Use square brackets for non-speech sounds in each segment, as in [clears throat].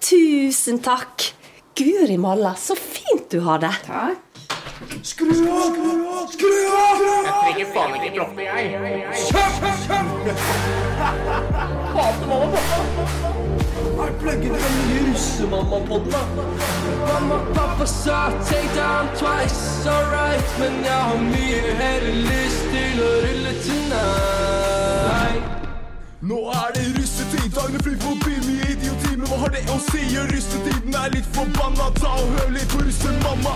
Tusen takk. Guri malla, så fint du har det. Takk. Skru av! Skru av! trenger faen ikke droppe, jeg. Er pluggen den nye russemamma-podden, da? Mamma, pappa sa take down twice, alright Men jeg har mye heller lyst til å rulle tonight Nå er det russetid, dagene flyr forbi hva har det å si? Russetiden er litt forbanna, ta og hør litt på russemamma.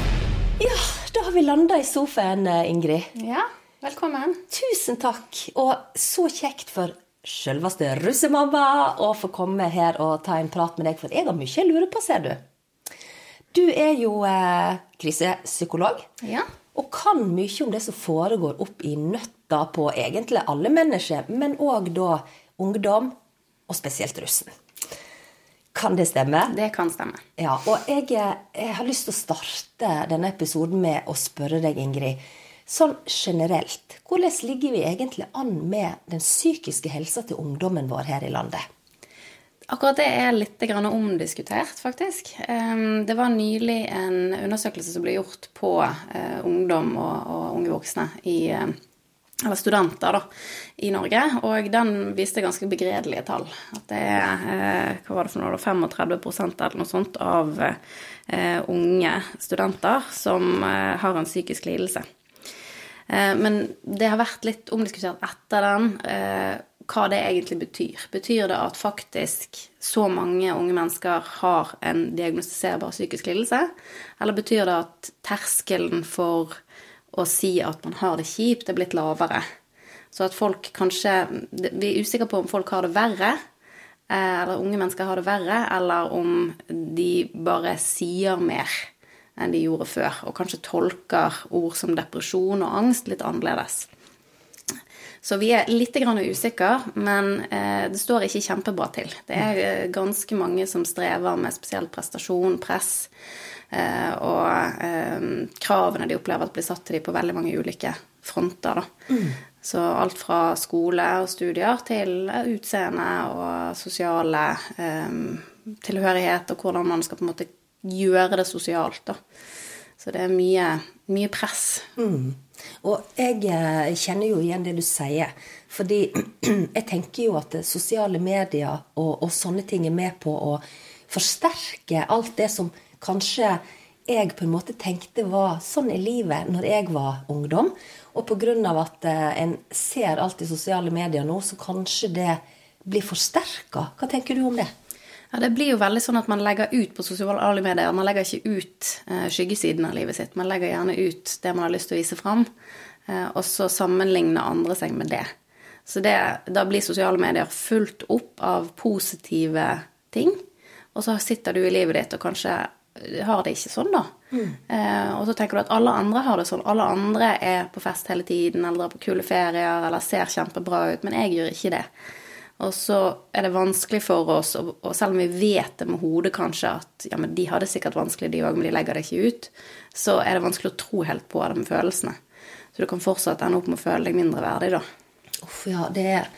Ja, da har vi landa i sofaen, eh, Ingrid. Ja, velkommen. Tusen takk, og så kjekt for selveste russemamma å få komme her og ta en prat med deg, for jeg har mye jeg lurer på, ser du. Du er jo eh, krisepsykolog. Ja. Og kan mye om det som foregår opp i nøtta på egentlig alle mennesker, men òg da ungdom, og spesielt russen. Kan det stemme? Det kan stemme. Ja, og jeg, jeg har lyst til å starte denne episoden med å spørre deg, Ingrid. Sånn generelt, hvordan ligger vi egentlig an med den psykiske helsa til ungdommen vår her i landet? Akkurat det er litt grann omdiskutert, faktisk. Det var nylig en undersøkelse som ble gjort på eh, ungdom og, og unge voksne i eh, eller studenter da, i Norge, og den viste ganske begredelige tall. At det er eh, hva var det for noe, da, 35 eller noe sånt av eh, unge studenter som eh, har en psykisk lidelse. Men det har vært litt omdiskutert etter den hva det egentlig betyr. Betyr det at faktisk så mange unge mennesker har en diagnostiserbar psykisk lidelse? Eller betyr det at terskelen for å si at man har det kjipt, er blitt lavere? Så at folk kanskje Vi er usikre på om folk har det verre, eh, eller unge mennesker har det verre, eller om de bare sier mer enn de gjorde før, og kanskje tolker ord som depresjon og angst litt annerledes. Så vi er litt usikre, men eh, det står ikke kjempebra til. Det er eh, ganske mange som strever med spesielt prestasjon, press, og eh, kravene de opplever at blir satt til dem på veldig mange ulike fronter. Da. Så alt fra skole og studier til utseende og sosiale eh, tilhørighet, og hvordan man skal på en måte gjøre det sosialt. Da. Så det er mye, mye press. Og jeg eh, kjenner jo igjen det du sier. Fordi [clears throat] jeg tenker jo at sosiale medier og, og sånne ting er med på å forsterke alt det som kanskje jeg på en måte tenkte var sånn i livet når jeg var ungdom. Og pga. at eh, en ser alt i sosiale medier nå, så kanskje det blir forsterka. Hva tenker du om det? Ja, Det blir jo veldig sånn at man legger ut på sosiale medier. Man legger ikke ut eh, skyggesiden av livet sitt. Man legger gjerne ut det man har lyst til å vise fram, eh, og så sammenligner andre seg med det. Så det, da blir sosiale medier fullt opp av positive ting. Og så sitter du i livet ditt og kanskje har det ikke sånn, da. Eh, og så tenker du at alle andre har det sånn. Alle andre er på fest hele tiden, eller drar på kule ferier, eller ser kjempebra ut, men jeg gjør ikke det. Og så er det vanskelig for oss, og, og selv om vi vet det med hodet kanskje at ja, men de hadde sikkert vanskelig, de òg, men de legger det ikke ut, så er det vanskelig å tro helt på det med følelsene. Så du kan fortsatt ende opp med å føle deg mindreverdig, da. Uff, ja, det er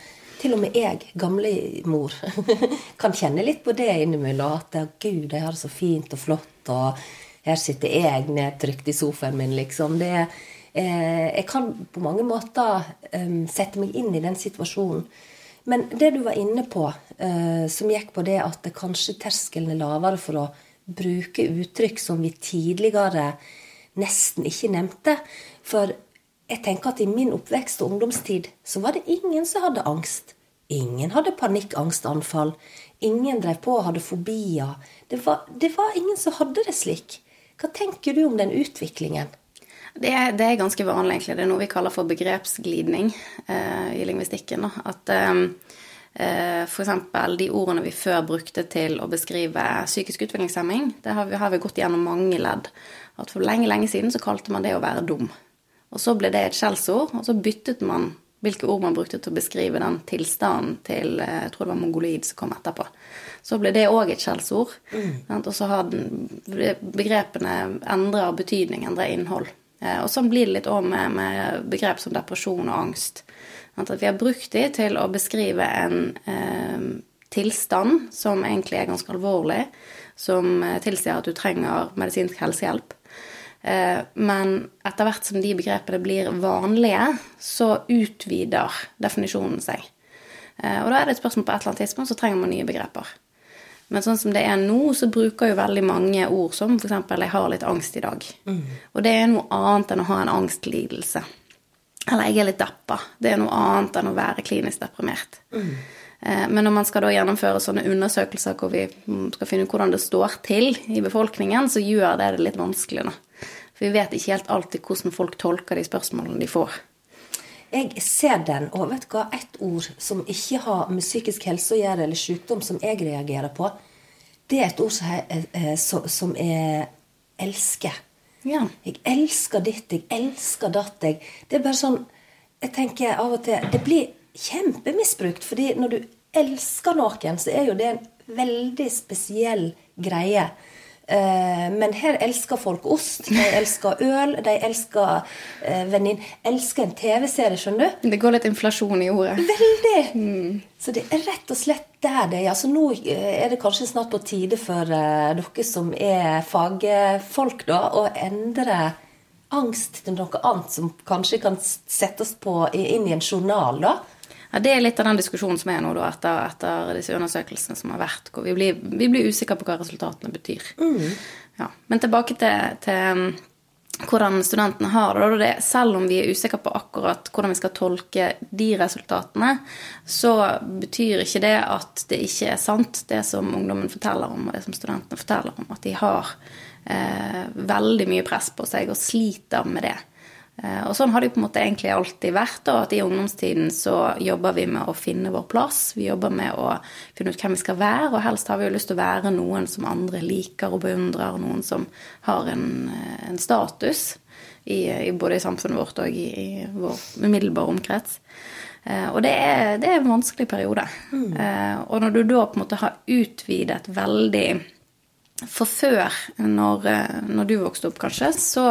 til og med jeg, gamlemor, [laughs] kan kjenne litt på det innimellom. At gud, jeg har det så fint og flott, og her sitter jeg nedtrykt i sofaen min, liksom. Det, eh, jeg kan på mange måter eh, sette meg inn i den situasjonen. Men det du var inne på, eh, som gikk på det at det kanskje terskelen er lavere for å bruke uttrykk som vi tidligere nesten ikke nevnte. For jeg tenker at i min oppvekst og ungdomstid så var det ingen som hadde angst. Ingen hadde panikkangstanfall. Ingen drev på og hadde fobier. Det var, det var ingen som hadde det slik. Hva tenker du om den utviklingen? Det er, det er ganske vanlig, egentlig. Det er noe vi kaller for begrepsglidning eh, i lingvistikken. Da. At eh, eh, f.eks. de ordene vi før brukte til å beskrive psykisk utviklingshemming, det har vi, har vi gått gjennom mange ledd. At For lenge, lenge siden så kalte man det å være dum. Og så ble det et skjellsord, og så byttet man hvilke ord man brukte til å beskrive den tilstanden til eh, jeg tror det var mongoloid som kom etterpå. Så ble det òg et skjellsord. Mm. Og så har den, begrepene endrer betydning, endrer innhold. Eh, og sånn blir det litt òg med, med, begrep som depresjon og angst. At vi har brukt de til å beskrive en eh, tilstand som egentlig er ganske alvorlig, som eh, tilsier at du trenger medisinsk helsehjelp. Eh, men etter hvert som de begrepene blir vanlige, så utvider definisjonen seg. Eh, og da er det et spørsmål på et eller annet tidspunkt så trenger man nye begreper. Men sånn som det er nå, så bruker jo veldig mange ord som f.eks. 'jeg har litt angst i dag'. Mm. Og det er noe annet enn å ha en angstlidelse. Eller 'jeg er litt deppa'. Det er noe annet enn å være klinisk deprimert. Mm. Men når man skal da gjennomføre sånne undersøkelser hvor vi skal finne ut hvordan det står til i befolkningen, så gjør det det litt vanskelig. Da. For vi vet ikke helt alltid hvordan folk tolker de spørsmålene de får. Jeg ser den, og vet du hva, ett ord som ikke har med psykisk helse å gjøre, eller sykdom, som jeg reagerer på, det er et ord som jeg, eh, som jeg elsker. Ja. Jeg elsker ditt, jeg elsker datt. Jeg. Det er bare sånn Jeg tenker av og til Det blir kjempemisbrukt. fordi når du elsker noen, så er jo det en veldig spesiell greie. Eh, men her elsker folk ost, de elsker øl, de elsker venninne vennin Elsker en TV-serie, skjønner du? Det går litt inflasjon i ordet. Veldig! Mm. Så det er rett og slett der det er. Altså, nå eh, er det kanskje snart på tide for dere som er fagfolk, da, å endre angst til noe annet som kanskje kan settes på inn i en journal, da. Ja, Det er litt av den diskusjonen som er nå da, etter, etter, disse undersøkelsene som har vært. hvor Vi blir, vi blir usikre på hva resultatene betyr. Mm. Ja. Men tilbake til, til, um, hvordan studentene har det. det. Selv om vi er usikre på akkurat hvordan vi skal tolke de resultatene, så betyr ikke det at det ikke er sant, det som ungdommen forteller om, og det som studentene forteller om. At de har eh, veldig mye press på seg og sliter med det. Eh, og sånn har det jo på en måte egentlig alltid vært. Da, at I ungdomstiden så jobber vi med å finne vår plass. Vi jobber med å finne ut hvem vi skal være, og helst har vi jo lyst til å være noen som andre liker og beundrer, noen som har en, eh, en status i, i, både i samfunnet vårt og i, i vår umiddelbare omkrets. Eh, og det er, det er, en vanskelig periode. Mm. og når du da på en måte har utvidet veldig for før, når, eh, når, du vokste opp, kanskje, så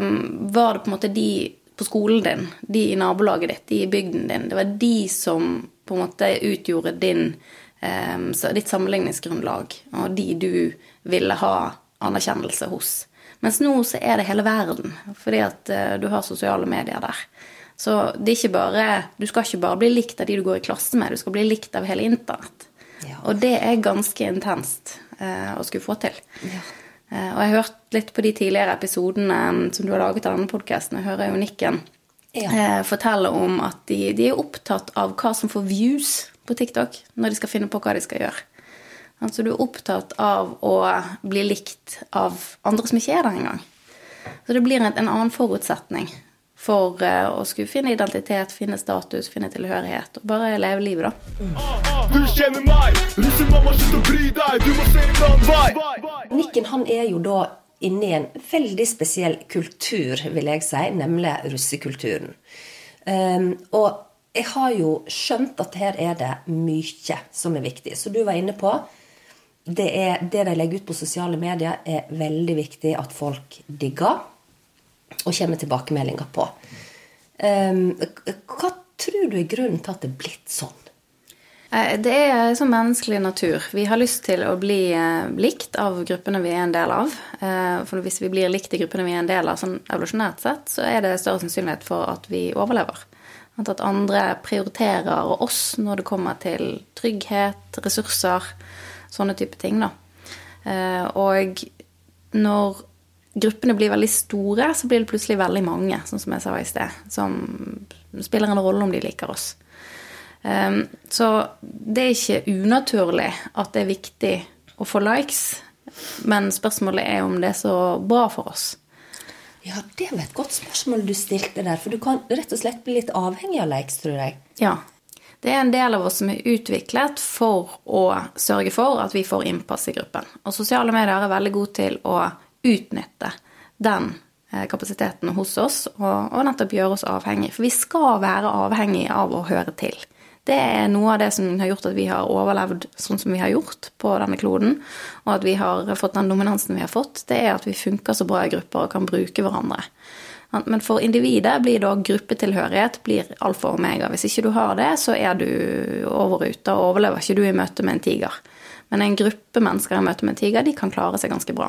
um, var det på en måte de på skolen din, de i nabolaget ditt, de i bygden din, det var de som på en måte utgjorde din, um, ditt sammenligningsgrunnlag, og de du ville ha anerkjennelse hos. Mens nå så er det hele verden, fordi at uh, du har sosiale medier der. Så det er ikke bare, du skal ikke bare bli likt av de du går i klasse med, du skal bli likt av hele internett. Ja. Og det er ganske intenst eh, å skulle få til. Ja. Eh, og jeg har hørt litt på de tidligere episodene mm, som du har laget av denne podkasten. Jeg hører jo Nikken ja. eh, fortelle om at de, de, er opptatt av hva som får views på TikTok når de skal finne på hva de skal gjøre. Altså du er opptatt av å bli likt av andre som ikke er der engang. Så det blir en, en annen forutsetning for uh, å skulle finne identitet, finne status, finne tilhørighet. Og bare leve livet, da. Du kjenner meg! Russemamma, slutt å bry deg! Du må se en annen vei! Nikken han er jo da inne i en veldig spesiell kultur, vil jeg si, nemlig russekulturen. Um, og jeg har jo skjønt at her er det mye som er viktig. Så du var inne på det, er, det de legger ut på sosiale medier, er veldig viktig at folk digger og kommer tilbakemeldinger på. Um, hva tror du er grunnen til at det er blitt sånn? Eh, det er sånn menneskelig natur. Vi har lyst til å bli eh, likt av gruppene vi er en del av. Eh, for hvis vi blir likt i gruppene vi er en del av, sånn evolusjonært sett, så er det større sannsynlighet for at vi overlever. At andre prioriterer oss når det kommer til trygghet, ressurser, sånne type ting. Da. Og når gruppene blir veldig store, så blir det plutselig veldig mange, sånn som jeg sa i sted, som spiller en rolle om de liker oss. Um, så det er ikke unaturlig at det er viktig å få likes. Men spørsmålet er om det er så bra for oss. Ja, det var et godt spørsmål du stilte der. For du kan rett og slett bli litt avhengig av likes, tror jeg. Ja. Det er en del av oss som er utviklet for å sørge for at vi får innpass i gruppen. Og sosiale medier er veldig gode til å utnytte den eh, kapasiteten hos oss og, og nettopp gjøre oss avhengig. For vi skal være avhengig av å høre til. Det er noe av det som har gjort at vi har overlevd sånn som vi har gjort på denne kloden, og at vi har fått den dominansen vi har fått. Det er at vi funker så bra i grupper og kan bruke hverandre. Men for individet blir da gruppetilhørighet blir alfa og omega. Hvis ikke du har det, så er du over ute, og overlever ikke du i møte med en tiger. Men en gruppe mennesker i møte med en tiger, de kan klare seg ganske bra.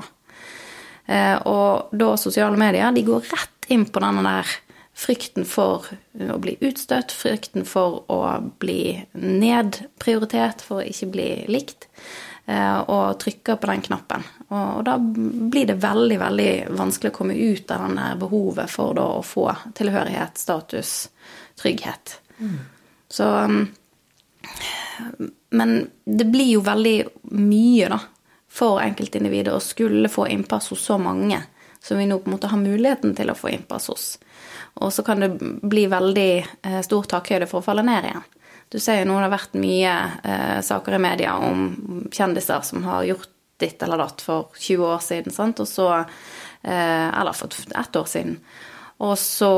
Eh, og da sosiale medier, de går rett inn på denne der frykten for å bli utstøtt, frykten for å bli nedprioritert, for å ikke bli likt, eh, og trykker på den knappen. Og, da blir det veldig, veldig vanskelig å komme ut av denne behovet for å få tilhørighet, status, trygghet. Mm. Så Men det blir jo veldig mye, da, for enkeltindividet å skulle få innpass hos så mange som vi nå på en måte har muligheten til å få innpass hos. Og så kan det bli veldig eh, stor takhøyde for å falle ned igjen. Du ser jo nå det har vært mye eh, saker i media om kjendiser som har gjort ditt eller datt for 20 år siden, sant? og så eh, Eller for ett år siden. Og så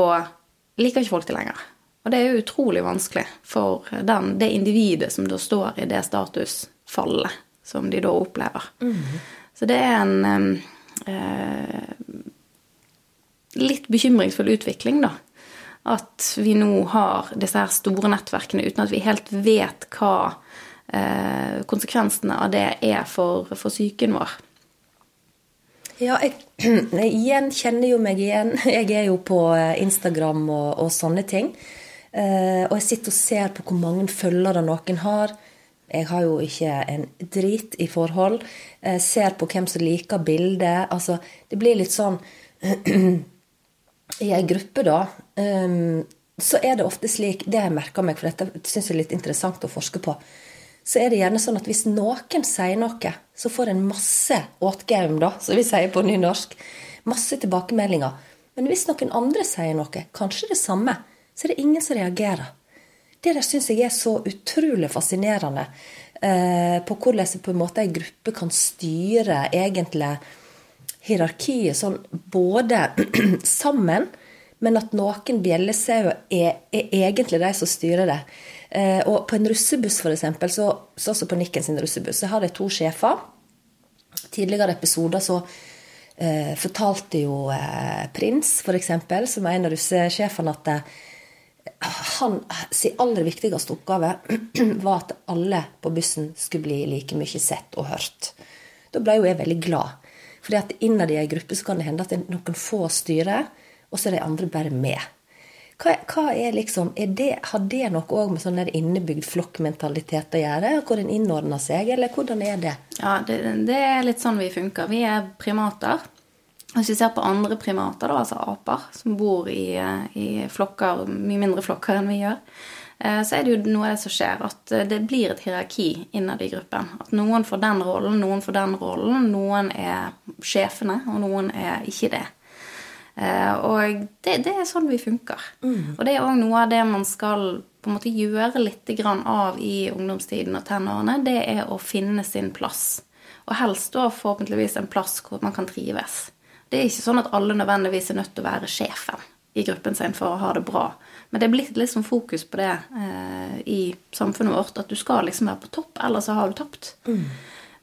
liker ikke folk det lenger. Og det er jo utrolig vanskelig for den, det individet som da står i det statusfallet som de da opplever. Mm. Så det er en eh, litt bekymringsfull utvikling, da. At vi nå har disse her store nettverkene uten at vi helt vet hva eh, konsekvensene av det er for, for psyken vår. Ja, jeg, [clears throat] igjen kjenner jo meg igjen. [laughs] Jeg er jo på eh, Instagram og, og sånne ting. Eh, og jeg sitter og ser på hvor mange følgere noen har. Jeg har jo ikke en drit i forhold. Jeg ser på hvem som liker bildet. Altså, det blir litt sånn [clears throat] i ei gruppe, da, um, så er det ofte slik Det har jeg merka meg, for dette syns jeg er litt interessant å forske på. Så er det gjerne sånn at hvis noen sier noe, så får en masse åtgaum, da, som vi sier på nynorsk. Masse tilbakemeldinger. Men hvis noen andre sier noe, kanskje det samme, så er det ingen som reagerer. Det der syns jeg er så utrolig fascinerende. Eh, på hvordan på en måte ei gruppe kan styre egentlig hierarkiet sånn både [clears throat] sammen, men at noen bjellesauer er, er, egentlig de som styrer det. Eh, og på en russebuss, f.eks., så, så også på Nikken sin russebuss, så har de to sjefer. Tidligere episoder så eh, fortalte jo eh, Prins, f.eks., som er en av russesjefene, at han sin aller viktigste oppgave [clears throat] var at alle på bussen skulle bli like mye sett og hørt. Da ble jo jeg veldig glad. Fordi at innad i ei gruppe så kan det hende at det er noen få styrer, og så er de andre bare med. Hva, hva er liksom, er det, Har det noe òg med sånn innebygd flokkmentalitet å gjøre? Hvor en innordner seg, eller hvordan er det? Ja, det, det, er litt sånn vi funker. Vi er primater. Hvis vi ser på andre primater, da, altså aper, som bor i, i flokker, mye mindre flokker enn vi gjør, Eh, så er det jo noe av det som skjer, at eh, det blir et hierarki innad i gruppen. At noen får den rollen, noen får den rollen. Noen er sjefene, og noen er ikke det. Eh, og det, det er sånn vi funker. Mm. Og det er òg noe av det man skal på en måte gjøre litt av i ungdomstiden og tenårene. Det er å finne sin plass. Og helst da forhåpentligvis en plass hvor man kan trives. Det er ikke sånn at alle nødvendigvis er nødt til å være sjefen i gruppen sin for å ha det bra. Men det er blitt litt sånn fokus på det eh, i samfunnet vårt, at du skal liksom være på topp, ellers så har du tapt. Mm.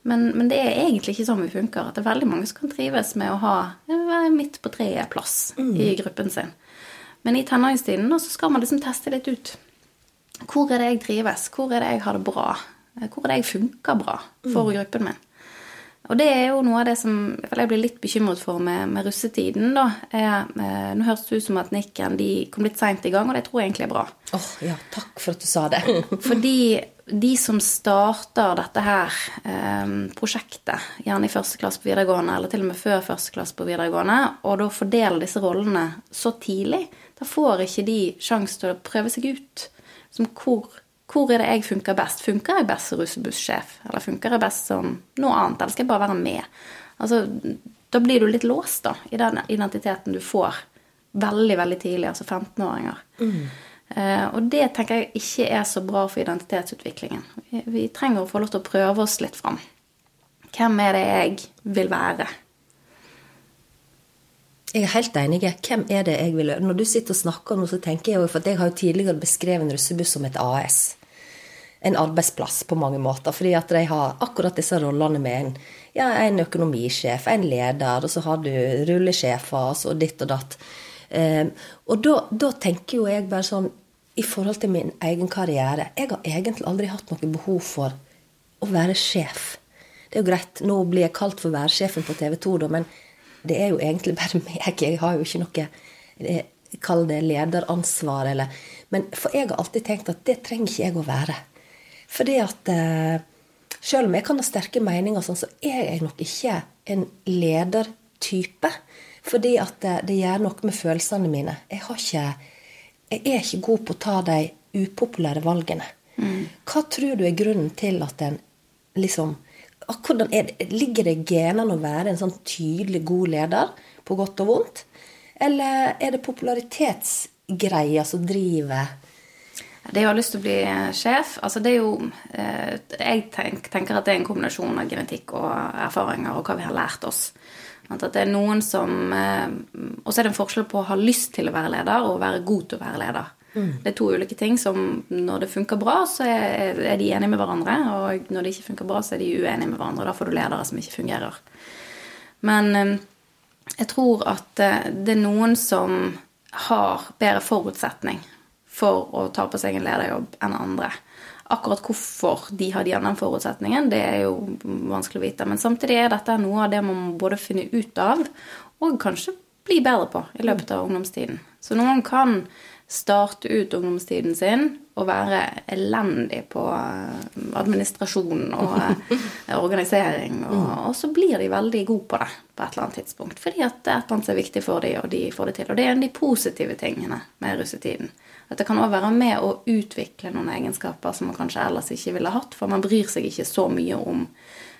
Men, men, det er egentlig ikke sånn vi funker. At det er veldig mange som kan trives med å ha midt på treet-plass mm. i gruppen sin. Men i tenåringstiden så skal man liksom teste litt ut. Hvor er det jeg trives? Hvor er det jeg har det bra? Hvor er det jeg funker bra for mm. gruppen min? Og det er jo noe av det som jeg blir litt bekymret for med, med russetiden. da. Jeg, eh, nå høres det ut som at Nikken de kom litt seint i gang, og det tror jeg egentlig er bra. Åh, oh, ja, Takk for at du sa det. [laughs] Fordi de som starter dette her eh, prosjektet, gjerne i første klasse på videregående, eller til og med før første klasse på videregående, og da fordeler disse rollene så tidlig, da får ikke de sjanse til å prøve seg ut. Som hvor Hvor er det jeg funker best? Funker jeg best som russebussjef? Eller funker jeg best som noe annet? Eller skal jeg bare være med? Altså, da blir du litt låst da, i den identiteten du får veldig, veldig tidlig, altså 15-åringer. Eh, og det tenker jeg ikke er så bra for identitetsutviklingen. Vi, vi trenger å få lov til å prøve oss litt fram. Hvem er det jeg vil være? Jeg er helt enig. Hvem er det jeg vil Når du sitter og snakker om noe, så tenker jeg jo For jeg har jo tidligere beskrevet en russebuss som et AS. En arbeidsplass på mange måter. Fordi at de har akkurat disse rollene med en, ja, en økonomisjef, en leder, og så har du rullesjefer og ditt og datt. Um, og da, da tenker jo jeg bare sånn i forhold til min egen karriere Jeg har egentlig aldri hatt noe behov for å være sjef. Det er jo greit, nå blir jeg kalt for værsjefen på TV 2, da, men det er jo egentlig bare [laughs] meg. Jeg har jo ikke noe Kall det lederansvar, eller Men for jeg har alltid tenkt at det trenger ikke jeg å være. Fordi at eh, selv om jeg kan ha sterke meninger, sånn, så er jeg nok ikke en ledertype. Fordi at det, det gjør noe med følelsene mine. Jeg, har ikke, jeg er ikke god på å ta de upopulære valgene. Hva tror du er grunnen til at en liksom hvordan er det, Ligger det i genene å være en sånn tydelig god leder, på godt og vondt? Eller er det popularitetsgreia som driver Det å ha lyst til å bli sjef altså det er jo, eh, Jeg tenk, tenker at det er en kombinasjon av genetikk og erfaringer og hva vi har lært oss. At det er noen som eh, Og så er det en forskjell på å ha lyst til å være leder og å være god til å være leder. Det er to ulike ting som når det funker bra, så er, er de enige med hverandre. Og når det ikke funker bra, så er de uenige med hverandre. Da får du ledere som ikke fungerer. Men eh, jeg tror at eh, det er noen som har bedre forutsetning for å ta på seg en lederjobb enn andre. Akkurat hvorfor de har den forutsetningen, det er jo vanskelig å vite. Men samtidig er dette noe av det man må både finne ut av og kanskje bli bedre på i løpet av ungdomstiden. Så noen kan starte ut ungdomstiden sin og være elendig på eh, administrasjon og eh, [laughs] organisering. Og, og så blir de veldig gode på det på et eller annet tidspunkt. Fordi at det er et eller annet som er viktig for dem, og de får det til. Og det er en av de positive tingene med russetiden. At det kan også være med å utvikle noen egenskaper som man kanskje ellers ikke ville hatt. For man bryr seg ikke så mye om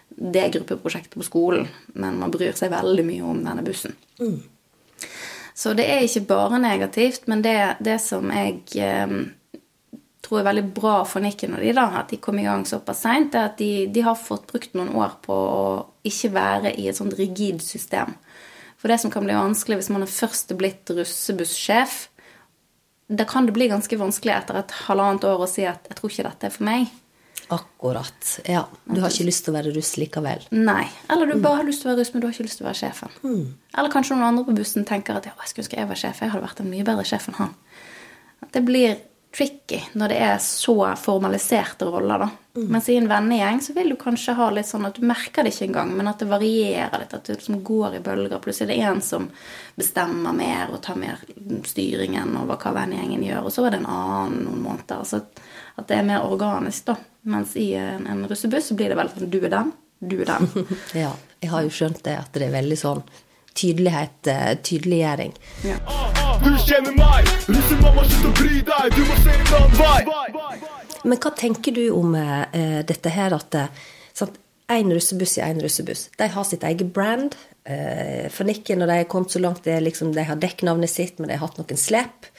det gruppeprosjektet på skolen, men man bryr seg veldig mye om denne bussen. Så det er ikke bare negativt, men det, det som jeg eh, tror er veldig bra for Nikken og de da, at de kom i gang såpass seint, er at de, de, har fått brukt noen år på å ikke være i et sånt rigid system. For det som kan bli vanskelig hvis man er først blitt russebussjef, da kan det bli ganske vanskelig etter et halvannet år å si at 'jeg tror ikke dette er for meg'. Akkurat. Ja. Du har ikke lyst til å være russ likevel. Nei. Eller du bare har lyst til å være russ, men du har ikke lyst til å være sjefen. Eller kanskje noen andre på bussen tenker at ja, jeg skulle ønske jeg var sjef. Jeg hadde vært en mye bedre sjef enn han. Det blir tricky når det er så formaliserte roller, da. Mens i en vennegjeng så vil du kanskje ha litt sånn at du merker det ikke engang, men at det varierer litt. At det liksom går i bølger. Plutselig er det en som bestemmer mer og tar mer styringen over hva vennegjengen gjør, og så er det en annen noen måneder. Så at det er mer organisk, da. Mens i en, en russebuss så blir det vel sånn du er den, du er den. [laughs] Ja. Jeg har jo skjønt det, at det er veldig sånn tydelighet, tydeliggjøring. tydeliggjøring. Du kjenner meg, russemamma, slutt å bry deg, du må se en annen vei. Men hva tenker du om eh, dette her at sant, en russebuss er en russebuss. De har sitt eget brand. Eh, for Nikken, når de er kommet så langt, det liksom, de har dekknavnet sitt, men de har hatt noen slepp.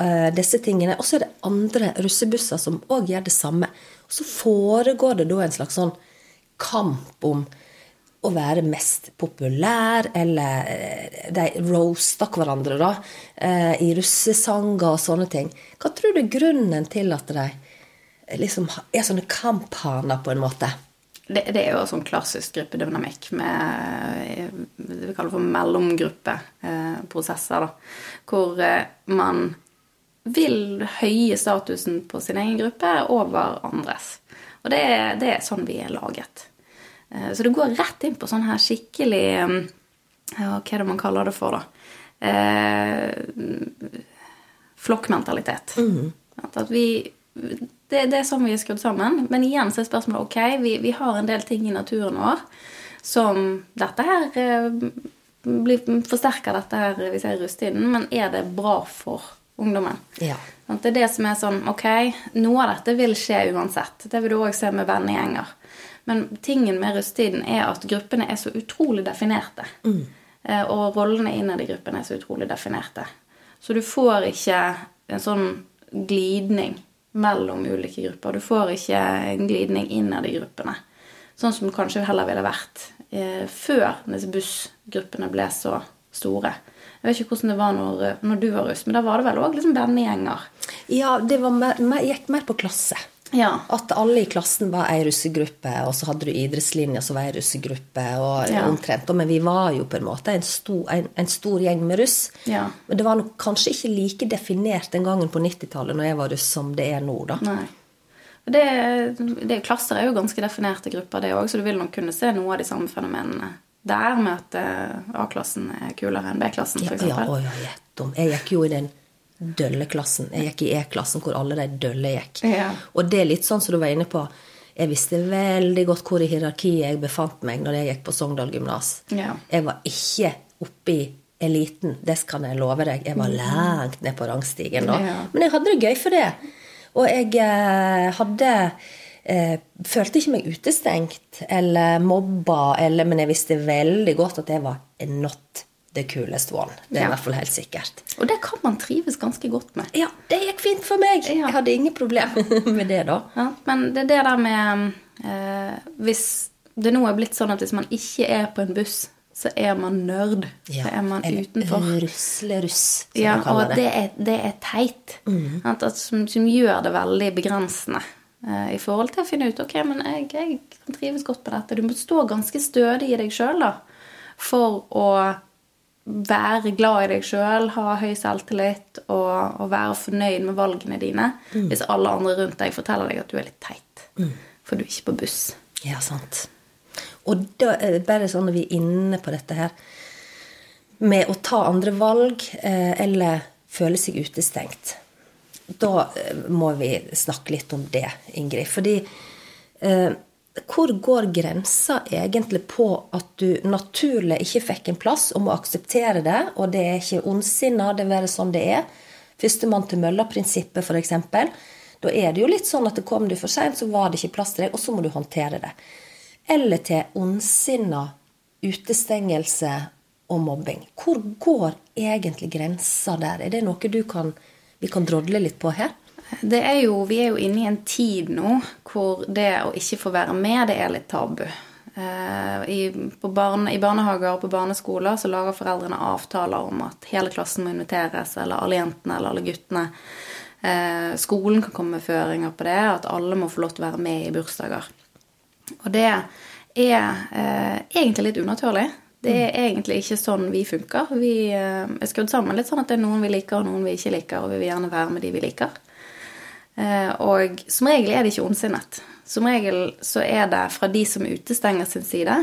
Eh, disse tingene. Og så er det andre russebusser som òg gjør det samme. Og så foregår det da en slags sånn kamp om å være mest populær, eller eh, de roasta hverandre da, eh, i russesanger og sånne ting. Hva tror du er grunnen til at de liksom er sånne kamphaner, på en måte? Det, det er jo sånn klassisk gruppedynamikk med det vi kaller for mellomgruppeprosesser, da. Hvor eh, man vil høye statusen på sin egen gruppe over andres. Og det det er sånn vi er laget. Eh, Så det går rett inn på sånn her skikkelig eh, ja, Hva er det man kaller det for, da? Eh, flokkmentalitet. Mm. at vi det, det er sånn vi er skrudd sammen. Men igjen så er spørsmålet ok, vi, vi har en del ting i naturen vår som dette her eh, blir forsterker dette her hvis jeg er i rustiden, men er det bra for ungdommen. Ja. Det er det som er sånn Ok, noe av dette vil skje uansett. Det vil du òg se med vennegjenger. Men tingen med russetiden er at gruppene er så utrolig definerte. Mm. Og rollene innad i gruppen er så utrolig definerte. Så du får ikke en sånn glidning mellom ulike grupper. Du får ikke en glidning innad i gruppene. Sånn som det kanskje heller ville vært eh, før disse bussgruppene ble så store. Jeg vet ikke hvordan det var når, når du var russ, men da var det vel òg liksom vennegjenger. Ja, det var gikk mer på klasse. Ja. At alle i klassen var ei russegruppe, og så hadde du idrettslinja som var ei russegruppe. og Ja. omtrent. Men vi var jo på en måte en stor, en, en stor gjeng med russ. Ja. Men det var nok kanskje ikke like definert den gangen på 90-tallet når jeg var russ, som det er nå. da. Nei. Det, det, klasser er jo ganske definerte grupper, det òg, så du vil nok kunne se noe av de samme fenomenene der, med at eh, A-klassen er kulere enn B-klassen, Ja, f.eks. ja, å, ja. Jeg gikk jo i den dølle klassen. Jeg gikk i E-klassen hvor alle de dølle gikk. Ja. Og det er litt sånn som du var inne på. Jeg visste veldig godt hvor i hierarkiet jeg befant meg når jeg gikk på Sogndal gymnas. Ja. Jeg var ikke oppe i eliten, det skal jeg love deg. Jeg var langt ned på rangstigen da. Mm. Ja. Men jeg hadde det gøy for det. Og jeg eh, hadde eh, Følte ikke meg utestengt eller mobba, eller, men jeg visste veldig godt at jeg var not the coolest one. Det er Ja. i hvert fall helt sikkert. Og det kan man trives ganske godt med. Ja, det gikk fint for meg. Ja. Jeg hadde ingen problemer [laughs] med det, da. Ja, men det er det der med eh, Hvis det nå er blitt sånn at hvis man ikke er på en buss, så er man nerd. Så er man Eller utenfor. Rusleruss, som Ja, man og kaller det. det er, det er teit. At, at, som, som gjør det veldig begrensende eh, i forhold til å finne ut ok, men jeg, jeg kan trives godt med dette. Du må stå ganske stødig i deg sjøl for å være glad i deg sjøl, ha høy selvtillit og, og være fornøyd med valgene dine hvis alle andre rundt deg forteller deg at du er litt teit. For du er ikke på buss. Ja, sant. Og da det bare sånn når vi er inne på dette her med å ta andre valg eh, eller føle seg utestengt. Da eh, må vi snakke litt om det, Ingrid. Fordi eh, hvor går grensa egentlig på at du naturlig ikke fikk en plass og må akseptere det, og det er ikke ondsinna, det være sånn det er? Førstemann til mølla-prinsippet, f.eks. Da er det jo litt sånn at det kom du for seint, så var det ikke plass til deg, og så må du håndtere det. Eller til ondsinna utestengelse og mobbing. Hvor går egentlig grensa der? Er det noe du kan, vi kan drodle litt på her? Det er jo, vi er jo inne i en tid nå hvor det å ikke få være med, det er litt tabu. Eh, I, på barne, I barnehager og på barneskoler så lager foreldrene avtaler om at hele klassen må inviteres, eller alle jentene eller alle guttene. Eh, skolen kan komme med føringer på det, at alle må få lov til å være med i bursdager. Og det er eh, egentlig litt unaturlig. Det er egentlig ikke sånn vi funker. Vi eh, er skrudd sammen litt sånn at det er noen vi liker, og noen vi ikke liker, og vi vil gjerne være med de vi liker. Eh, og som regel er det ikke ondsinnet. Som regel så er det fra de som utestenger sin side,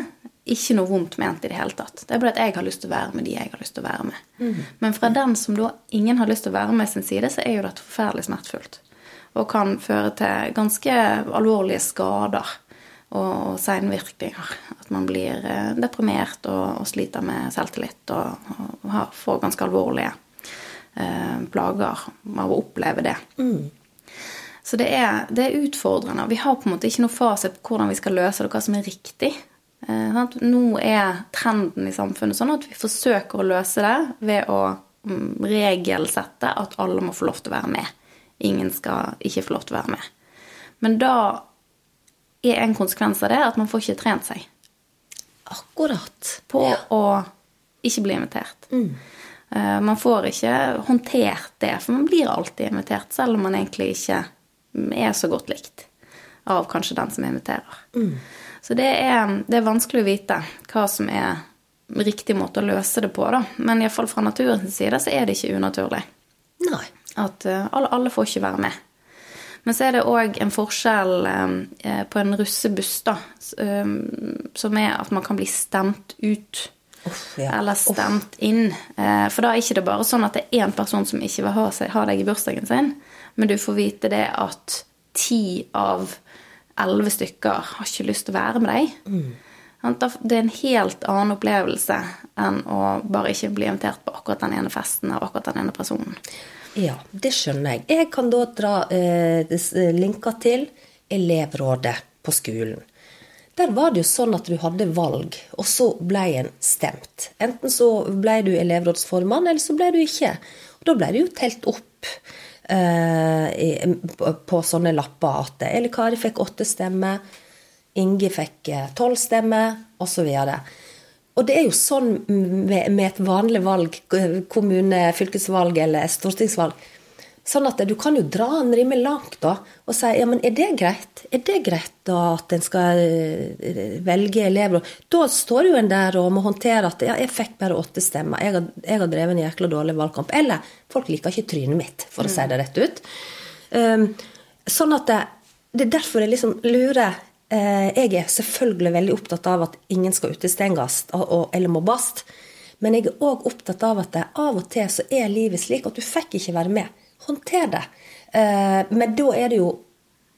ikke noe vondt ment i det hele tatt. Det er bare at jeg har lyst til å være med de jeg har lyst til å være med. Men fra den som da ingen har lyst til å være med sin side, så er jo dette forferdelig smertefullt. Og kan føre til ganske alvorlige skader og, og seinvirkninger. At man blir eh, deprimert og, og sliter med selvtillit og, og har, får ganske alvorlige eh, plager av å oppleve det. Så det er, det er utfordrende. Vi har på en måte ikke noe fasit på hvordan vi skal løse det, hva som er riktig. Eh. Nå er trenden i samfunnet sånn at vi forsøker å løse det ved å mm, regelsette at alle må få lov til å være med. Ingen skal ikke få lov til å være med. Men da er en konsekvens av det at man får ikke trent seg Akkurat. på å ikke bli invitert. Eh, Man får ikke håndtert det, for man blir alltid invitert, selv om man egentlig ikke er så godt likt av kanskje den som inviterer. Så det er, det er vanskelig å vite hva som er riktig måte å løse det på, da. Men iallfall fra naturens side så er det ikke unaturlig Nei. at eh, alle, alle får ikke være med. Men så er det òg en forskjell eh, på en russebuss, da, eh, som er at man kan bli stemt ut. Off, ja. Eller stemt inn. Eh, for da er det ikke bare sånn at det er én person som ikke vil ha, seg, ha deg i bursdagen sin, men du får vite det at ti av elleve stykker har ikke lyst til å være med deg. Mm. Det er en helt annen opplevelse enn å bare ikke bli invitert på akkurat den ene festen av akkurat den ene personen. Ja, det skjønner jeg. Jeg kan da dra eh, linker til elevrådet på skolen. Der var det jo sånn at du hadde valg, og så ble en stemt. Enten så ble du elevrådsformann, eller så ble du ikke. Og da ble det jo telt opp på, på sånne lapper at Eli Kari fikk åtte stemmer, Inge fikk eh, tolv stemmer, osv. Og det er jo sånn med et vanlig valg, kommune-, fylkesvalg eller stortingsvalg. Sånn at du kan jo dra den rimelig langt da, og si ja, men er det greit? Er det greit da at en skal eh, velge elever? Da står jo en der og må håndtere at ja, jeg fikk bare åtte stemmer. Jeg har, jeg har drevet en jækla dårlig valgkamp. Eller folk liker ikke trynet mitt, for å si det rett ut. Um, sånn at det, det er derfor jeg liksom lurer eh, Jeg er selvfølgelig veldig opptatt av at ingen skal utestenges eller mobbes. Men jeg er òg opptatt av at det, av og til så er livet slik at du fikk ikke være med. Håndter det. Eh, men da er det jo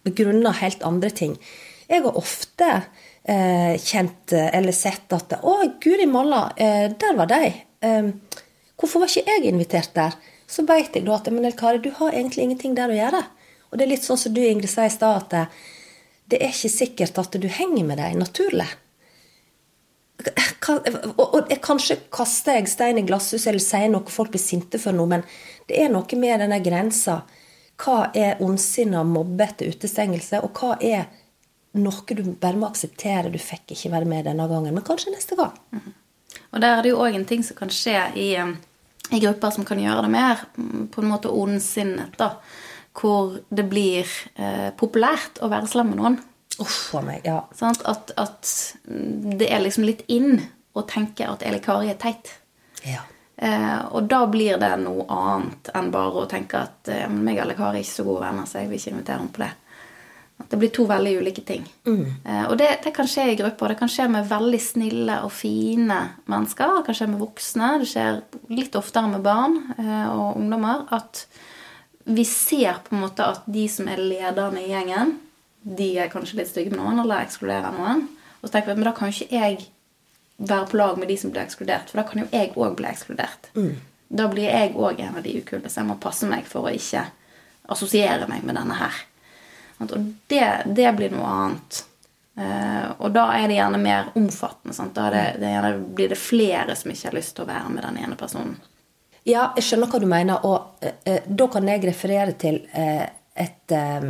begrunna helt andre ting. Jeg har ofte eh, kjent eller sett at Å, guri malla, eh, der var de. Hvorfor var ikke jeg invitert der? Så veit jeg da at men Elkari, du har egentlig ingenting der å gjøre. Og det er litt sånn som du, Ingrid, sa i stad, at det er ikke sikkert at du henger med dem naturlig. Og, kanskje kaster jeg stein i glasshus eller sier noe folk blir sinte for noe, men det er noe med denne grensa. Hva er ondsinna, mobbete utestengelse, og hva er noe du bare må akseptere? Du fikk ikke være med denne gangen, men kanskje neste gang. Og der er det jo òg en ting som kan skje i, i grupper som kan gjøre det mer mm, på en måte ondsinnet, da. Hvor det blir eh, populært å være slem med noen. Uff a meg. Ja. Sånn At, at det er liksom litt inn å tenke at Eli Kari er teit. ja. Eh, og da blir det noe annet enn bare å tenke at eh, meg og Kari er ikke så gode venner, så jeg vil ikke invitere henne på det. At det blir to veldig ulike ting. Eh, og det, det kan skje i grupper. Det kan skje med veldig snille og fine mennesker. Det kan skje med voksne. Det skjer litt oftere med barn eh, og ungdommer. At vi ser på en måte at de som er lederne i gjengen, de er kanskje litt stygge med noen eller ekskluderer noen. Og så tenker vi, men da kan jo ikke jeg være på lag med de som blir ekskludert, for da kan jo jeg òg bli ekskludert. Da blir jeg òg en av de ukule, så jeg må passe meg for å ikke assosiere meg med denne her. Og det, det blir noe annet. Eh, og da er det gjerne mer omfattende. Sant? Da det, det er gjerne, blir det flere som ikke har lyst til å være med den ene personen. Ja, jeg skjønner hva du mener, og eh, eh, da kan jeg referere til eh, et eh,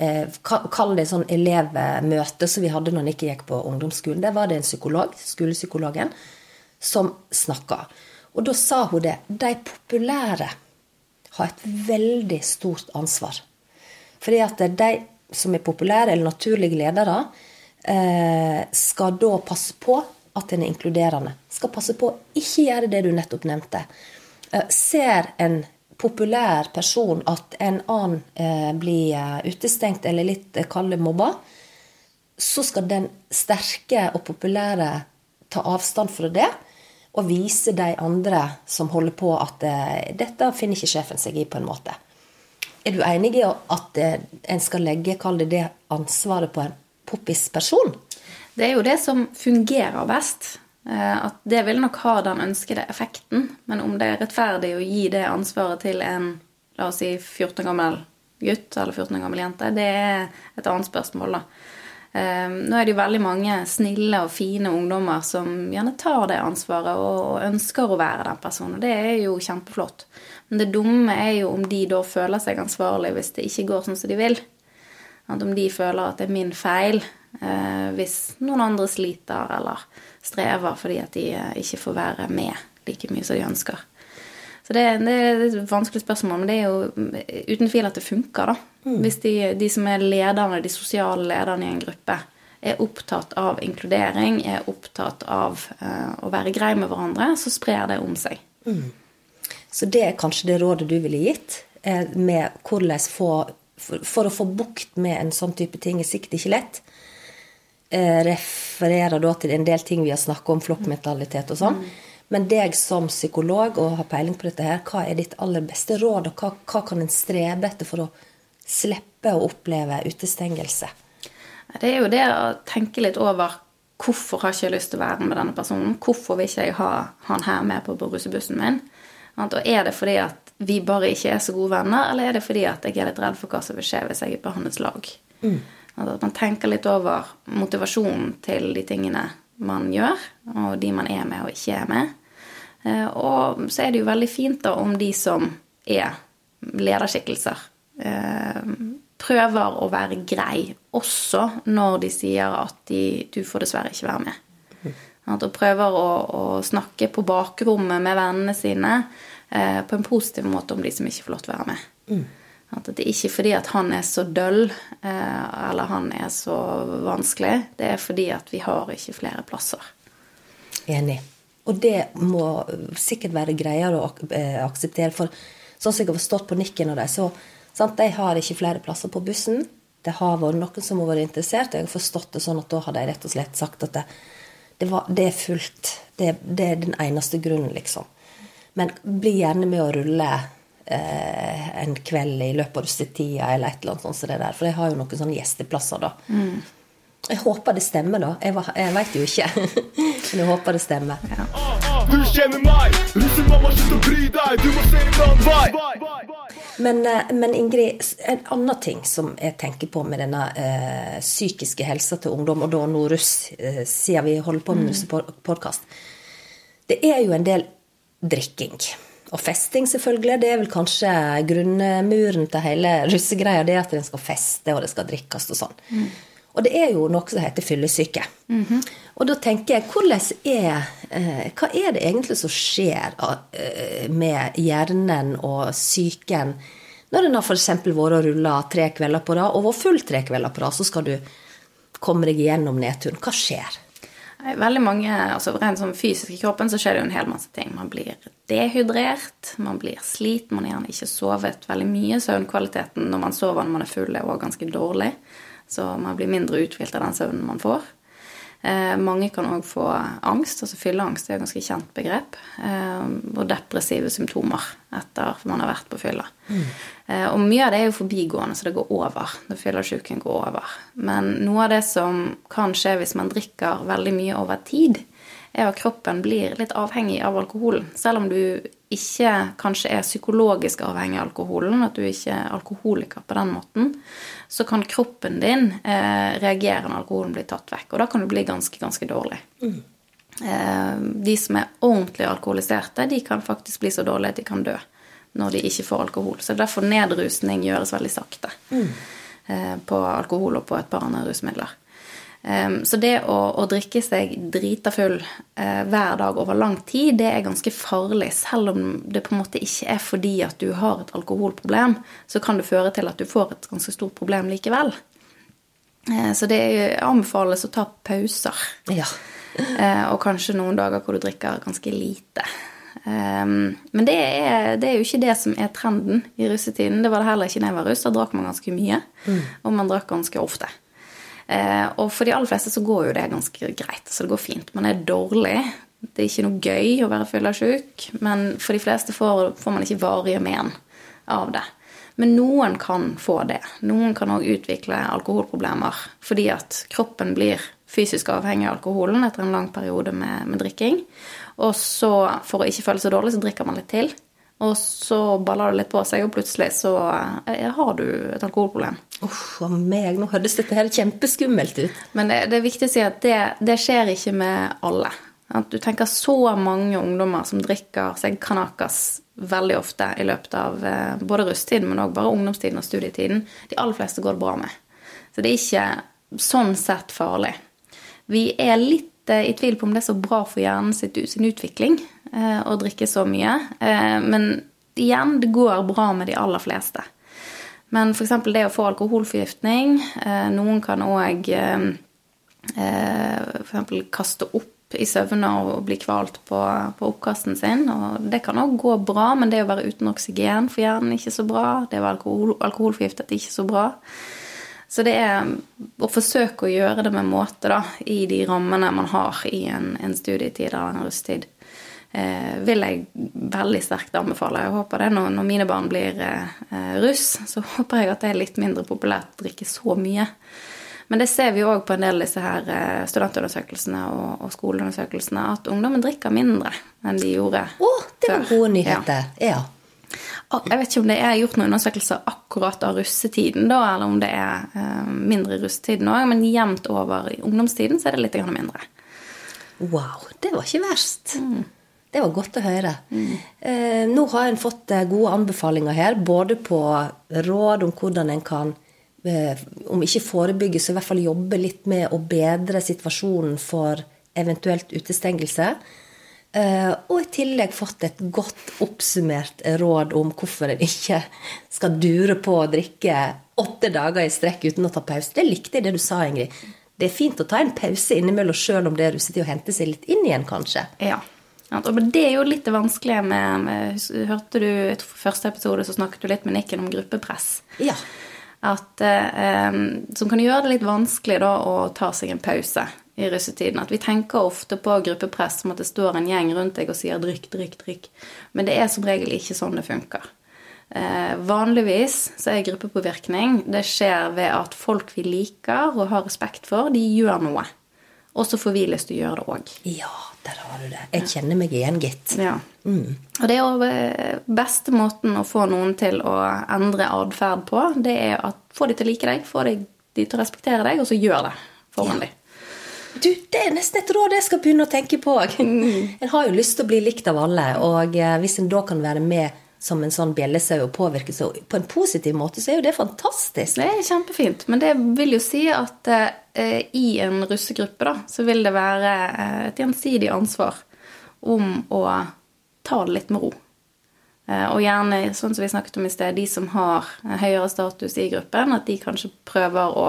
Kall det sånn elevmøte som vi hadde når Nikki gikk på ungdomsskolen. Der var det en psykolog, skolepsykologen, som snakka. Og da sa hun det. De populære har et veldig stort ansvar. Fordi at de som er populære eller naturlige ledere, eh, skal da passe på at en er inkluderende. Skal passe på å ikke gjøre det du nettopp nevnte. Eh, ser en populær person at en annen eh, blir eh, utestengt eller litt eh, kall mobba, så skal den sterke og populære ta avstand fra det og vise de andre som holder på, at dette finner ikke sjefen seg i, på en måte. Er du enig i at en skal legge kall det det ansvaret på en poppis person? Det er jo det som fungerer best. Eh, At det vil nok ha den ønskede effekten. Men om det er rettferdig å gi det ansvaret til en la oss si 14 år gammel gutt eller 14 år gammel jente, det er et annet spørsmål, da. Eh, Nå er det jo veldig mange snille og fine ungdommer som gjerne tar det ansvaret og ønsker å være den personen. og Det er jo kjempeflott. Men det dumme er jo om de da føler seg ansvarlig hvis det ikke går sånn som de vil. At om de føler at det er min feil eh, hvis noen andre sliter eller strever fordi at de eh, ikke får være med like mye som de ønsker. Så det, det er et vanskelig spørsmål, men det er jo mm, uten tvil at det funker, da. Hvis de, de som er lederne, de sosiale lederne i en gruppe, er opptatt av inkludering, er opptatt av eh, å være grei med hverandre, så sprer det om seg. Så det er kanskje det rådet du ville gitt? eh, Med hvordan få for, for å få bukt med en sånn type ting er sikkert ikke lett. Eh, refererer da til en del ting vi har snakket om, flokkmentalitet og sånn. Men deg som psykolog og har peiling på dette her, hva er ditt aller beste råd, og hva, hva kan en strebe etter for å slippe å oppleve utestengelse? Det er jo det å tenke litt over Hvorfor har ikke jeg lyst til å være med denne personen? Hvorfor vil ikke jeg ha han her med på, russebussen min? Og er det fordi at vi bare ikke er så gode venner, eller er det fordi at jeg er litt redd for hva som vil skje hvis jeg er på hans lag? Mm. At man tenker litt over motivasjonen til de tingene man gjør, og de man er med og ikke er med. Eh, Og så er det jo veldig fint da om de som er lederskikkelser, eh, prøver å være grei, også når de sier at de, du får dessverre ikke være med. At de prøver å, å snakke på bakrommet med vennene sine eh, på en positiv måte om de som ikke får lov til å være med. At det er ikke fordi at han er så døll eh, eller han er så vanskelig. Det er fordi at vi har ikke flere plasser. Enig. Og det må sikkert være greiere å eh, akseptere. For sånn som jeg har forstått på nikken av dem, så sant, de har ikke flere plasser på bussen. Det har vært noen som har vært interessert, og jeg har forstått det sånn at da har de rett og slett sagt at det, det, var, det er fullt. Det, det er den eneste grunnen, liksom. Men bli gjerne med å rulle eh, en kveld i løpet av russetida eller et eller annet sånt som det der. For jeg har jo noen sånne gjesteplasser, da. Jeg håper det stemmer, da. Jeg, var- jeg veit jo ikke. [laughs] Men jeg håper det stemmer. Du kjenner meg, russemamma, slutt å bry deg, du må se en annen vei. Men, eh, men Ingrid, en annen ting som jeg tenker på med denne eh, psykiske helsa til ungdom, og da nå russ, eh, siden vi holder på med russepodkast Det er jo en del drikking. Og festing, selvfølgelig. Det er vel kanskje grunnmuren til hele russegreia. Det at en skal feste, og det skal drikkes og sånn. Og det er jo noe som heter fyllesyke. Og da tenker jeg, er eh, Hva er det egentlig som skjer eh, med hjernen og psyken når en har f.eks. vært og rulla tre kvelder på rad, og vært full tre kvelder på rad, så skal du komme deg gjennom nedturen. Hva skjer? Veldig mange, altså Rent sånn fysisk i kroppen så skjer det jo en hel masse ting. Man blir dehydrert, man blir sliten, man har gjerne ikke sovet veldig mye. Søvnkvaliteten når man sover når man er full, er også ganske dårlig. Så man blir mindre uthvilt av den søvnen man får. Eh, mange kan òg få angst. altså Fylleangst er et ganske kjent begrep. Eh, og depressive symptomer etter man har vært på fylla. Eh, og mye av det er jo forbigående, så det går over. Det Fyllesyken går over. Men noe av det som kan skje hvis man drikker veldig mye over tid, er at kroppen blir litt avhengig av alkoholen. Selv om du ikke kanskje er psykologisk avhengig av alkoholen, at du ikke er alkoholiker på den måten, så kan kroppen din eh, reagere når alkoholen blir tatt vekk. Og da kan du bli ganske, ganske dårlig. Eh, de som er ordentlig alkoholiserte, de kan faktisk bli så dårlige at de kan dø når de ikke får alkohol. Så derfor nedrusning gjøres veldig sakte eh, på alkohol og på et par andre rusmidler. Um, så det å, å drikke seg drita full eh, hver dag over lang tid, det er ganske farlig. Selv om det på en måte ikke er fordi at du har et alkoholproblem, så kan det føre til at du får et ganske stort problem likevel. Eh, så det er- anbefales å ta pauser. Ja. [laughs] Eh, og kanskje noen dager hvor du drikker ganske lite. Um, men det er, det er jo ikke det som er trenden i russetiden. Det var det heller ikke da jeg var russ. Da drakk man ganske mye, og man drakk ganske ofte. Eh, og for de aller fleste så går jo det ganske greit. Så det går fint. Man er dårlig. Det er ikke noe gøy å være fyllesyk, men for de fleste får, får man ikke varige men av det. Men noen kan få det. Noen kan òg utvikle alkoholproblemer fordi at kroppen blir fysisk avhengig av alkoholen etter en lang periode med, med drikking. Og så, for å ikke føle seg dårlig, så drikker man litt til. Og så baller det litt på seg, og plutselig så eh, har du et alkoholproblem. Uff a meg, nå høres dette her kjempeskummelt ut. Men det, det er viktig å si at det, det skjer ikke med alle. At du tenker så mange ungdommer som drikker seg kanakas veldig ofte i løpet av eh, både rusttiden, men òg bare ungdomstiden og studietiden. De aller fleste går det bra med. Så det er ikke sånn sett farlig. Vi er litt eh, i tvil på om det er så bra for hjernen sin utvikling eh, å drikke så mye. Eh, men igjen, det går bra med de aller fleste. Men f.eks. det å få alkoholforgiftning. Noen kan òg f.eks. kaste opp i søvne og bli kvalt på, på oppkasten sin. Og det kan òg gå bra, men det å være uten oksygen for hjernen er ikke så bra. Det å være alkohol, alkoholforgiftet er ikke så bra. Så det er å forsøke å gjøre det med måte, da, i de rammene man har i en, en studietid eller en russetid, eh, vil jeg veldig sterkt anbefale. Jeg håper det når, når mine barn blir eh, russ, så [laughs] håper jeg at det er litt mindre populært å drikke så mye. Men det ser vi òg på en del av disse her eh, studentundersøkelsene og, og skoleundersøkelsene, at ungdommen drikker mindre enn de gjorde før. Å, det var gode nyheter. Ja. Ja. Jeg vet ikke om det er gjort noen undersøkelser akkurat av russetiden, da, eller om det er eh, mindre i russetiden òg, men jevnt over i ungdomstiden så er det litt mindre. Wow, det var ikke verst. Det var godt å høre. Eh, nå har en fått eh, gode anbefalinger her, både på råd om hvordan en kan eh, om ikke forebygge, så i hvert fall jobbe litt med å bedre situasjonen for eventuelt utestengelse. Eh, og i tillegg fått et godt oppsummert råd om hvorfor en ikke skal dure på å drikke åtte dager i strekk uten å ta pause. Det likte jeg det du sa, Ingrid. Det er fint å ta en pause innimellom sjøl om det er russetid, og hente seg litt inn igjen, kanskje. Ja. Og Det er jo litt det vanskelige med, med Hørte du i første episode, så snakket du litt med Nikken om gruppepress. Ja. At, eh, som kan gjøre det litt vanskelig da å ta seg en pause i russetiden. At vi tenker ofte på gruppepress som at det står en gjeng rundt deg og sier 'drikk, drikk, drikk'. Men det er som regel ikke sånn det funker. Eh, vanligvis så er gruppepåvirkning Det skjer ved at folk vi liker og har respekt for, de gjør noe. Og så får vi lyst til å gjøre det òg. Ja, der har du det. Jeg kjenner meg igjen, gitt. Ja. Og det er jo eh, beste måten å få noen til å endre atferd på, det er å få de til å like deg, få de de til å respektere deg, og så gjør det foran dem. Du, Det er nesten et råd jeg skal begynne å tenke på. [laughs] En har jo lyst til å bli likt av alle, og eh, hvis en da kan være med som en sånn bjellesau og påvirke så på en positiv måte, så er jo det fantastisk. Det er kjempefint, men det vil jo si at eh, i en russegruppe da, så vil det være eh, et gjensidig ansvar om å ta det litt med ro. Eh, og gjerne, sånn som vi snakket om i sted, de som har høyere status i gruppen, at de kanskje prøver å,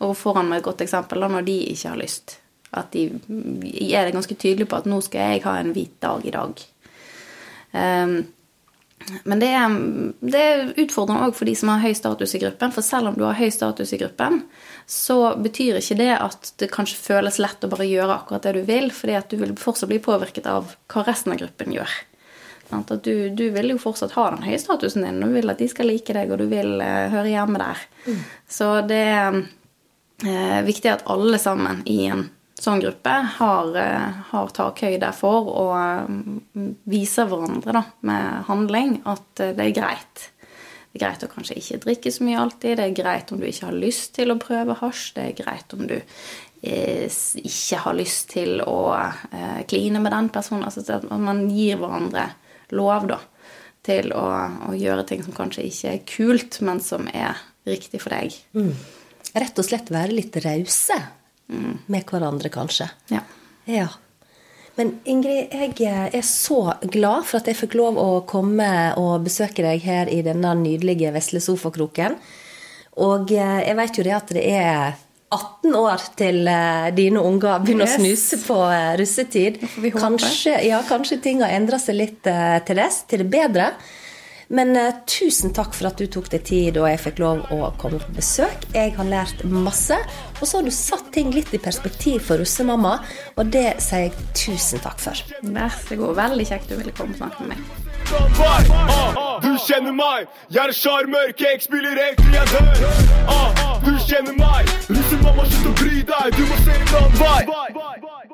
gå foran med et godt eksempel når de ikke har lyst. At de er det ganske tydelige på at nå skal jeg ha en hvit dag i dag. Um, men det er, det er utfordrende òg for de som har høy status i gruppen. For selv om du har høy status i gruppen, så betyr ikke det at det kanskje føles lett å bare gjøre akkurat det du vil, fordi at du vil fortsatt bli påvirket av hva resten av gruppen gjør. At du, du vil jo fortsatt ha den høye statusen din, du vil at de skal like deg, og du vil eh, høre hjemme der. Så det er eh, viktig at alle sammen i en sånn gruppe har, eh, har takhøyde for å mm, vise hverandre da, med handling at eh, det er greit. Det er greit å kanskje ikke drikke så mye alltid. Det er greit om du ikke har lyst til å prøve hasj. Det er greit om du eh, ikke har lyst til å eh, kline med den personen. Altså at man gir hverandre lov da, til å, å gjøre ting som kanskje ikke er kult, men som er riktig for deg. Rett og slett være litt rause med hverandre, kanskje. Ja. Ja. Men Ingrid, jeg er så glad for at jeg fikk lov å komme og besøke deg her i denne nydelige vesle sofakroken. Og eh, jeg vet jo det at det er 18 år til eh, dine unger begynner Yes. å snuse på eh, russetid. Kanskje, ja, kanskje ting har endra seg litt eh, til det, til det bedre. Men eh, tusen takk for at du tok deg tid, og jeg fikk lov å komme på besøk. Jeg har lært masse. Og så har du satt ting litt i perspektiv for russemamma, og det sier jeg tusen takk for. Vær så god. Veldig kjekt du ville komme og snakke med meg. Ah, du kjenner meg. Jeg er sjarmør, jeg spiller helt til jeg dør. Ah, du kjenner meg. Russemamma, slutt å bry deg. Du må se brannvei.